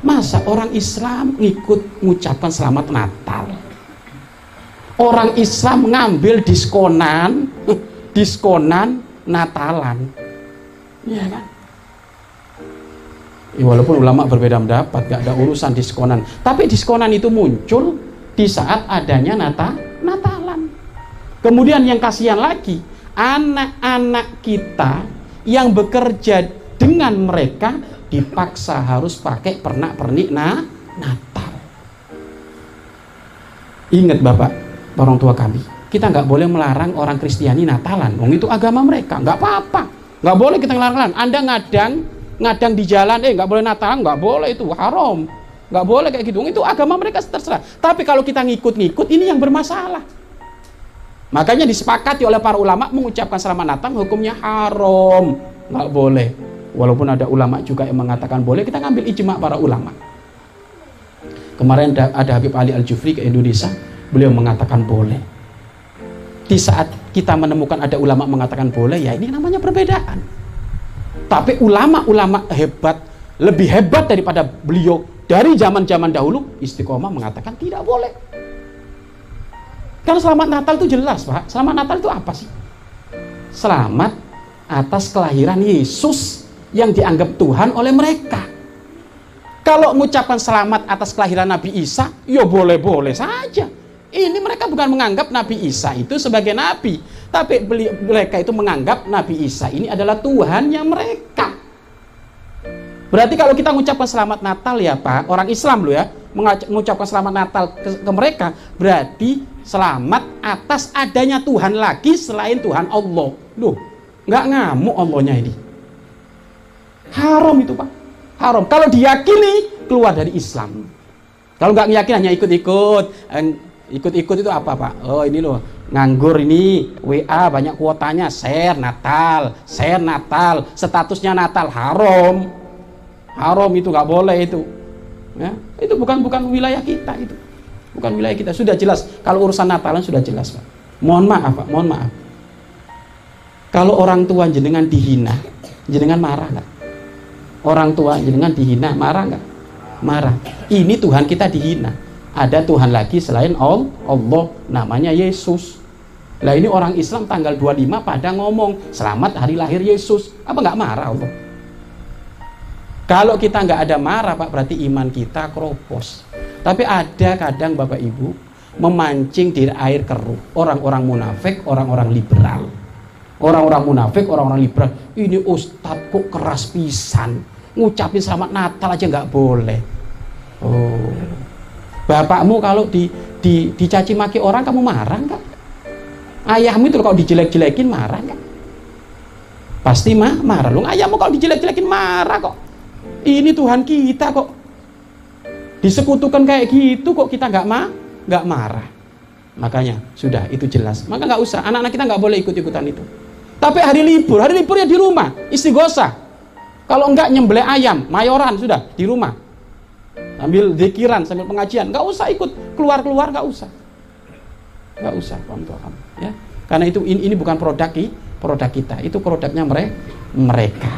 Masa orang Islam ngikut mengucapkan selamat Natal? Orang Islam ngambil diskonan, diskonan Natalan. Iya kan? Ya, walaupun ulama berbeda pendapat, gak ada urusan diskonan. Tapi diskonan itu muncul di saat adanya Nata, Natalan. Kemudian yang kasihan lagi, anak-anak kita yang bekerja dengan mereka dipaksa harus pakai pernak-pernik nah, Natal. Ingat Bapak, orang tua kami, kita nggak boleh melarang orang Kristiani Natalan. Wong itu agama mereka, nggak apa-apa. Nggak boleh kita ngelarang. Anda ngadang, ngadang di jalan, eh nggak boleh Natalan, nggak boleh itu haram. Nggak boleh kayak gitu. Itu agama mereka terserah. Tapi kalau kita ngikut-ngikut, ini yang bermasalah. Makanya disepakati oleh para ulama mengucapkan selamat Natal hukumnya haram, nggak boleh. Walaupun ada ulama juga yang mengatakan boleh, kita ngambil ijma para ulama. Kemarin ada Habib Ali Al-Jufri ke Indonesia, beliau mengatakan boleh. Di saat kita menemukan ada ulama mengatakan boleh, ya ini namanya perbedaan. Tapi ulama-ulama hebat, lebih hebat daripada beliau dari zaman-zaman dahulu, istiqomah mengatakan tidak boleh. Kalau selamat Natal itu jelas, Pak. Selamat Natal itu apa sih? Selamat atas kelahiran Yesus yang dianggap Tuhan oleh mereka. Kalau mengucapkan selamat atas kelahiran Nabi Isa, ya boleh-boleh saja. Ini mereka bukan menganggap Nabi Isa itu sebagai nabi, tapi mereka itu menganggap Nabi Isa ini adalah Tuhannya mereka. Berarti kalau kita mengucapkan selamat Natal ya Pak, orang Islam loh ya, mengucapkan selamat Natal ke, ke mereka, berarti selamat atas adanya Tuhan lagi selain Tuhan Allah. Loh, nggak ngamuk Allahnya ini. Haram itu Pak. Haram. Kalau diyakini keluar dari Islam. Kalau nggak meyakini hanya ikut-ikut. Ikut-ikut itu apa Pak? Oh ini loh, nganggur ini WA banyak kuotanya, share Natal, share Natal, statusnya Natal haram. Haram itu nggak boleh itu. Ya, itu bukan bukan wilayah kita itu. Bukan wilayah kita. Sudah jelas kalau urusan Natalan sudah jelas, Pak. Mohon maaf, Pak. Mohon maaf. Kalau orang tua jenengan dihina, jenengan marah nggak? Orang tua jenengan dihina, marah nggak? Marah. Ini Tuhan kita dihina. Ada Tuhan lagi selain Allah, namanya Yesus. Lah ini orang Islam tanggal 25 pada ngomong selamat hari lahir Yesus. Apa nggak marah Allah? Kalau kita nggak ada marah Pak berarti iman kita keropos. Tapi ada kadang Bapak Ibu memancing di air keruh orang-orang munafik, orang-orang liberal. Orang-orang munafik, orang-orang liberal. Ini ustadz kok keras pisan. Ngucapin selamat Natal aja nggak boleh. Oh. Bapakmu kalau di, di dicaci maki orang kamu marah nggak? Ayahmu itu kalau dijelek-jelekin marah nggak? Pasti mah marah. Lu ayahmu kalau dijelek-jelekin marah kok. Ini Tuhan kita kok. Disekutukan kayak gitu kok kita nggak mah nggak marah. Makanya sudah itu jelas. Maka nggak usah. Anak-anak kita nggak boleh ikut-ikutan itu. Tapi hari libur, hari libur ya di rumah, istighosa. Kalau enggak nyembelih ayam, mayoran sudah di rumah. Sambil zikiran, sambil pengajian, nggak usah ikut keluar-keluar, nggak usah. Nggak usah, paham ya. Karena itu ini, ini bukan produk produk kita, itu produknya mereka. mereka.